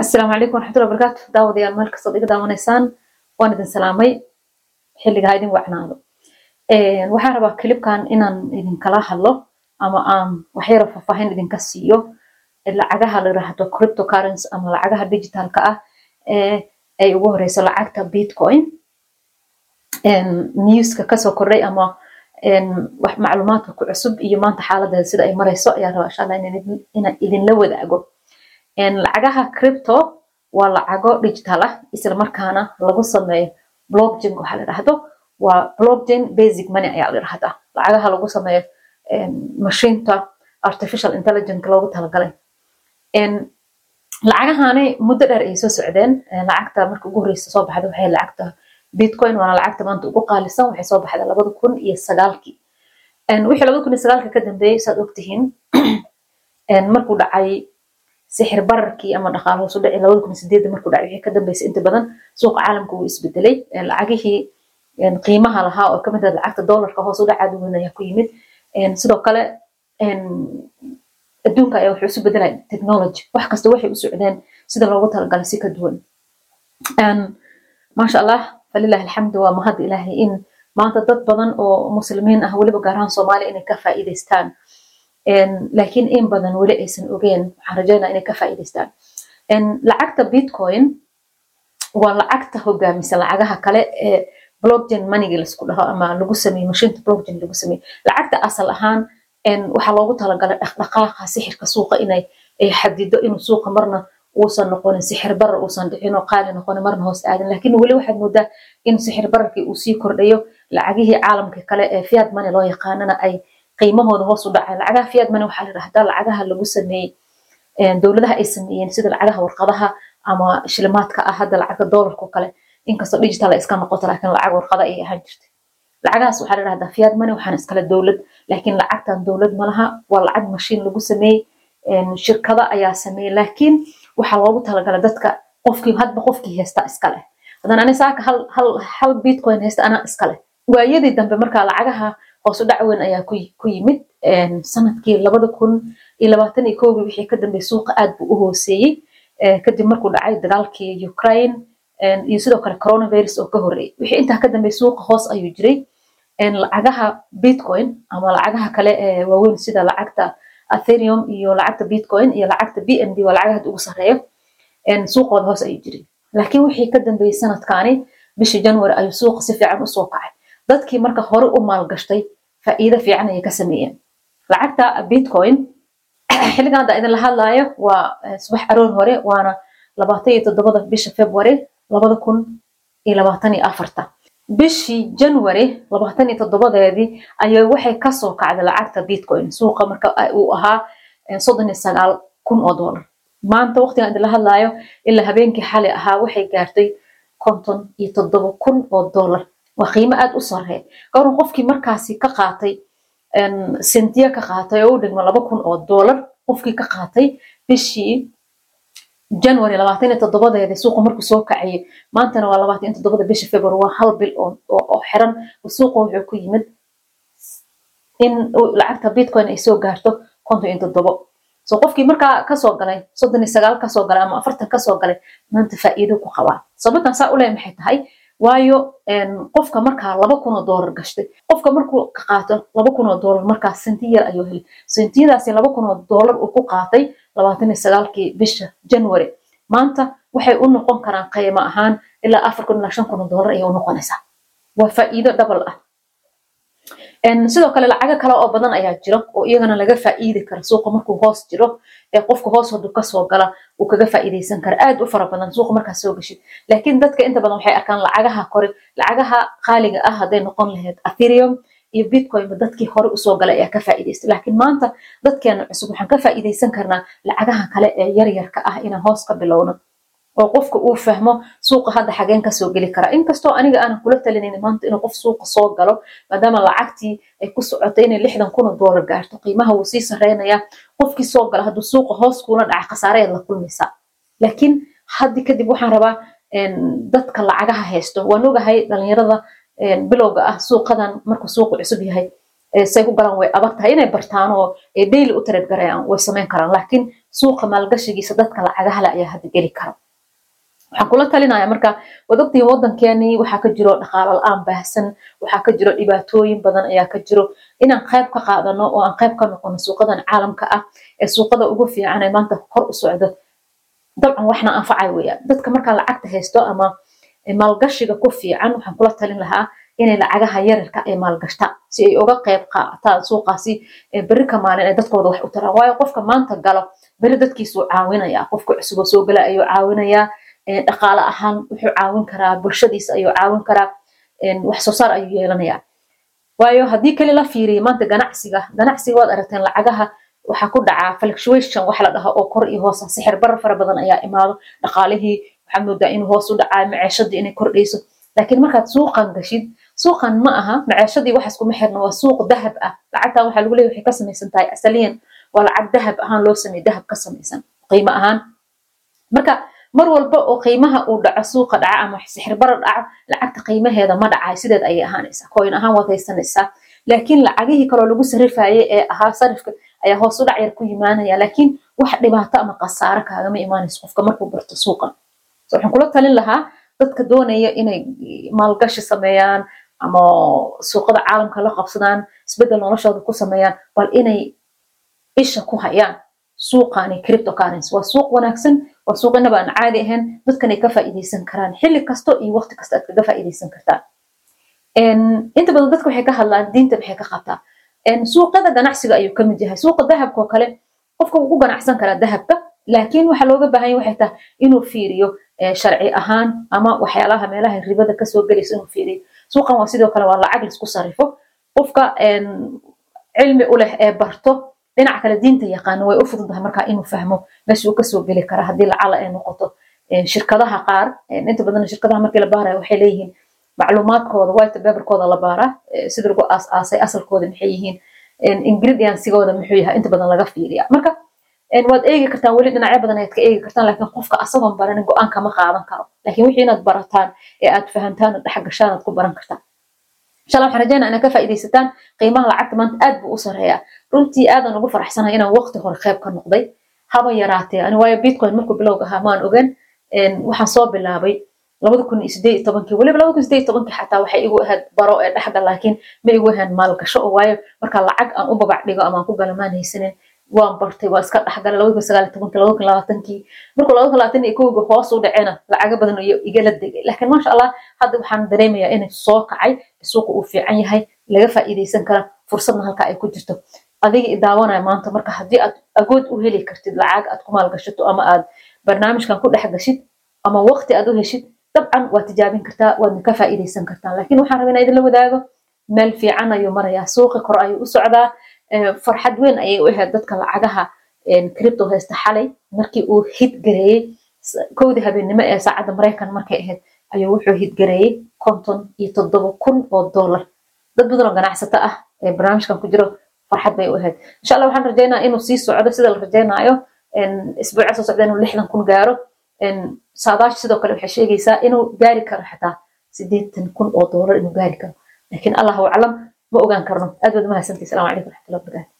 asalaamu calaykum waraxmatullahi wabarakaatu daawadayaal meel kastood iga daawanaysaan waan idin salaamay. Xilligaa idin wacnaado waxaan rabaa kilibkan inaan idinkala hadlo ama aan waxyaro faahfaahin idinka siiyo. Lacagaha la yiraahdo cryptocurrency ama lacagaha digitalka ah ay ugu horeyso lacagta bitcoin. Newska ka soo kordhay ama macluumaadka ku cusub iyo maanta xaaladeeda sida ay mareyso ayaa rabaa insha inaan idinla wadaago lacagaha crypto waa lacago digital ah isla markaana lagu sameeyo blockchain waxaa la yidhaahdo waa blockchain basic money ayaa la yidhahdaa lacagaha lagu sameeyo mashiinta artificial intelligence loogu talagalay. Lacagahani muddo dheer ayay soo socdeen. Lacagta marka ugu horeysa soo baxda waxay lacagta bitcoin waana lacagta maanta ugu qaalisan waxay soo baxda labada kun iyo sagaalkii. Wixii labada kun iyo sagaalka ka dambeeyey saad ogtihiin markuu dhacay sixir bararkii ama dhaqaale hoos u dhaci labada kun sideedda markuu dhacay wixii ka dambeysay inta badan suuqa caalamka wuu isbedelay. Lacagihii qiimaha lahaa oo ka mid ah lacagta dollarka hoos u weyn ayaa ku yimid. Sidoo kale adduunka ayaa wuxuu isu bedelay technology. Wax kasta waxay u socdeen sida loogu talagalay si ka duwan. Maasha allah falilahi alxamdu waa mahad ilaahay in maanta dad badan oo muslimiin ah weliba gaar ahaan soomaaliya inay ka faa'iidaystaan laakiin in badan weli aysan ogeen waxaan rajaynaa inay ka faa'iidaystaan. Lacagta bitcoin waa lacagta hogaamisa lacagaha kale ee blockchain moneyga la isku dhaho ama lagu sameeye mashiinta blockchain lagu sameeye lacagta asal ahaan waxaa loogu talagalay dhaqdhaqaaqa sixirka suuqa inay xadido inuu suuqa marna uusan noqonin sixir barar uusan dhicin oo qaali noqonin marna hoos aadin. Laakiin weli waxaad moodaa in sixir bararkii uu sii kordhayo lacagihii caalamka kale ee fiat money loo yaqaanana ay qiimahooda hoos u dhacay. Lacagaha fiat money waxaa la yidhahdaa lacagaha lagu sameeyey dowladaha ay sameeyeen sida lacagaha warqadaha ama shilimaadka ah hadda lacagta doolarka kale. Inkastoo digital ay iska noqoto laakiin lacag warqada ay ahaan jirtay. Lacagahaas waxaa la yidhahdaa fiat money waxaana iskale dowlad. Laakiin lacagtan dowlad malaha waa lacag mashiin lagu sameeyey shirkada ayaa sameeyey laakiin waxaa loogu talagalay dadka qofkii hadba qofkii haysta iska leh. Haddana ani saaka hal bitcoin haysta anaa iska leh. Waayadii dambe markaa lacagaha hoos u dhac weyn ayaa ku yimid sannadkii labada kun iyo labaatan iyo kowgii wixii ka dambeeyey suuqa aad buu u hooseeyey. Kadib markuu dhacay dagaalkii ukraine iyo sidoo kale coronavirus oo ka horreeyey wixii intaa ka dambeeyey suuqa hoos ayuu jiray. Lacagaha bitcoin ama lacagaha kale ee waaweyn sida lacagta atherium iyo lacagta bitcoin iyo lacagta b n b waa lacagaha ugu sarreeyo suuqooda hoos ayuu jiray. Laakiin wixii ka dambeeyey sanadkaani bishii january ayuu suuqa si fiican u soo kacay. Dadkii marka hore u maalgashtay faa'iido fiican ayay ka sameeyeen. Lacagta bitcoin xilligan hadda idinla hadlaayo waa subax aroor hore waana labaatan iyo toddobada bisha february labada kun iyo labaatan iyo afarta. Bishii january labaatan iyo toddobadeedii ayaa waxay ka soo kacday lacagta bitcoin. Suuqa marka uu ahaa soddon iyo sagaal kun oo dollar. Maanta waqtigan idinla hadlaayo ilaa habeenkii xali ahaa waxay gaartay konton iyo toddoba kun oo dollar waa qiimo aad u sarreeya gawran qofkii markaasi ka qaatay sentiya ka qaatay oo u dhigmo laba kun oo dollar qofkii ka qaatay bishii january labaatan iyo toddobadeedii suuqa markuu soo kacayay maantana waa labaatan iyo toddobada bisha february waa hal bil oo xiran suuqa wuxuu ku yimid in lacagta bitcoin ay soo gaarto konton iyo toddobo so qofkii markaa ka soo galay soddon iyo sagaal ka soo galay ama afartan ka soo galay maanta faa'iido ku qabaa sababtan saa u leeya maxay tahay waayo qofka markaa laba kun oo dollar gashtay qofka markuu ka qaato laba kun oo dollar markaa senti ayuu helay. Sentiyadaasi laba kun oo dollar uu ku qaatay labaatan iyo sagaalkii bisha january. Maanta waxay u noqon karaan qiimo ahaan ilaa afar kun ilaa shan kun oo dollar ayay u noqonaysaa. Waa faa'iido double ah sidoo kale lacago kale oo badan ayaa jiro oo iyagana laga faa'iidi kara suuqa markuu hoos jiro ee qofka hoos hadu ka soo gala uu kaga faa'iidaysan kara aad u fara badan suuqa markaas soo gashid laakiin dadka inta badan waxay arkaan lacagaha kore lacagaha qaaliga ah hadday noqon lahayd atherium iyo bitcoinba dadkii hore u soo galay ayaa ka faa'iidaystay laakiin maanta dadkeena cusub waxaan ka faa'iidaysan karnaa lacagaha kale ee yaryarka ah inaan hoos ka bilowno oo qofka uu fahmo suuqa hadda xageen ka soo geli karaa inkastoo aniga aanan kula talinayn maanta inuu qof suuqa soo galo maadaama lacagtii ay ku socotay inay lixdan kun oo gaarto qiimaha wuu sii sareynayaa qofkii soo gala hadduu suuqa hoos kuula dhaca khasaareed la kulmaysaa laakiin haddi kadib waxaan rabaa dadka lacagaha haysto. Waan ogahay dhalinyarada bilowga ah suuqadan markuu suuqu cusub yahay say ku galaan way adag tahay inay bartaan oo daily u tareed garayaan way samayn karaan. Laakiin suuqa maalgashigiisa dadka lacagaha le ayaa hadda geli kara waxaan kula talinaya marka waad ogtihiin waxaa ka jiro dhaqaalo la'aan baahsan waxaa ka jiro dhibaatooyin badan ayaa ka jiro. Inaan qayb ka qaadano oo aan qayb ka noqono suuqadan caalamka ah ee suuqada ugu fiican ee maanta kor u socdo dabcan waxna anfacay weeyaan. Dadka markaa lacagta haysto ama maalgashiga ku fiican waxaan kula talin lahaa inay lacagaha yararka ay maalgashtaan si ay uga qayb qaataan suuqaasi berri ka maalin ay dadkooda wax u taraan. Waayo qofka maanta galo berri dadkiisuu caawinaya qofka cusuboo soo gala ayuu caawinayaa dhaqaale ahaan wuxuu caawin karaa bulshadiisa ayuu caawin karaa wax ayuu yeelanayaa. Waayo haddii keli la fiiriyo maanta ganacsiga ganacsiga waad aragteen lacagaha waxaa ku dhacaa fluctuation wax la dhaho oo kor iyo hoosa sixir barar fara badan ayaa imaado dhaqaalihii. Waxaad moodaa inuu hoos u dhacaa maceeshadii inay kordhayso. Laakiin markaad suuqan gashid suuqan ma aha maceeshadii waxaas kuma xirna waa suuq dahab ah. Lacagtan waxaa lagu leeyahy waxay ka samaysan tahay asaliyan waa lacag dahab ahaan loo sameeye dahab ka samaysan qiimo ahaan. Marka mar walba oo qiimaha uu dhaco suuqa dhaca ama sixir barar dhaco lacagta qiimaheeda ma dhacay. Sideed ayay ahaanaysaa. Kooyin ahaan waad haysanaysaa. Laakiin lacagihii kaloo lagu sarifayay ee ahaa sarifka ayaa hoos dhac yar ku yimaanaya. Laakiin wax dhibaato ama khasaare kaagama imaanayso qofka markuu barto suuqan so waxaan kula talin lahaa dadka doonaya inay maalgashi sameeyaan ama suuqada caalamka la qabsadaan isbeddel noloshooda ku sameeyaan bal inay isha ku hayaan suuqani cryptocurrency. Waa suuq wanaagsan waa suuq inaba aan caadi ahayn dadkanay ka faa'iidaysan karaan. Xilli kasto iyo waqti kasta aad kaga faa'iidaysan kartaan inta badan dadka waxay ka hadlaan diinta maxay ka qabtaa. Suuqada ganacsiga ayuu ka mid yahay. Suuqa dahabka oo kale qofka wuu ku ganacsan karaa dahabka laakiin waxaa looga baahan yahay waxay tahay inuu fiiriyo sharci ahaan ama waxyaalaha meelaha ribada ka soo gelaysa inuu fiiriyo. Suuqan waa sidoo kale waa lacag la isku sarifo qofka cilmi u leh ee barto dhinaca kale diinta yaqaano way u fududahay markaa inuu fahmo meesha uu ka soo geli kara haddii lacala ay noqoto. Shirkadaha qaar inta badan shirkadaha markii la baaraya waxay leeyihiin macluumaadkooda white paperkooda la baaraa sida lagu aas-aasay asalkooda maxay yihiin. Ingredientsigooda muxuu yahay inta badan laga fiiriya. Marka waad eegi kartaan weli dhinacyo badan ayaad ka eegi kartaan laakiin qofka asagoon baranin go'aan kama qaadan karo. Laakiin wixii inaad barataan ee aad fahantaan oo dhex gashaan aad ku baran kartaan inshallah waxaan rajaynaa inaad ka faa'iidaysataan qiimaha lacagta maanta aad buu u sareeyaa runtii aadan ugu faraxsanahay inaan waqti hore qayb ka noqday. Haba yaraatee ani waayo bitcoin markuu bilowga ahaa maan ogan waxaan soo bilaabay labada kun iyo sideed iyo tobankii. Weliba labada kun sideed iyo tobankii xataa waxay igu ahayd baro ee dhexda laakiin ma igu ahayn maalgasho oo waayo marka lacag aan u babac dhigo ama aan ku galamaan haysanin waan bartay waan iska iyo kowga hoos u dhacena lacago badan igala degay. Laakiin maasha allah hadda waxaan dareemayaa inay soo kacay suuqa uu fiican yahay laga faa'iidaysan kara fursadna halka ay ku jirto. Adiga i maanta marka haddii aad agood u heli kartid lacag aad ku maalgashato ama aad barnaamijkan ku dhex ama waqti aad u heshid dabcan waad tijaabin kartaa waadna ka faa'iidaysan kartaa. Laakiin waxaan rabaa inaa idinla wadaago meel fiican marayaa suuqi kor ayuu u socdaa farxad weyn ayay u ahayd dadka lacagaha cripto haysta xalay. Markii uu hidgareeyey kowdii habeennimo ee saacadda maraykan markay ahayd ayuu wuxuu hidgareeyey konton iyo toddoba kun oo dollar. Dad badan oo ganacsato ah ee barnaamijkan ku jiro farxad bay u ahayd. Insha allah waxaan rajaynaa inuu sii socdo sida la rajaynaayo isbuuca soo socda inuu lixdan kun gaaro. Saadaash sidoo kale waxay sheegaysaa inuu gaari karo xataa sideetan kun oo dollar inuu gaari karo. Laakiin allahu aclam ma ogaan karno. Aad baad mahadsantahi salamu calaykum raxmatullahi wabarakatu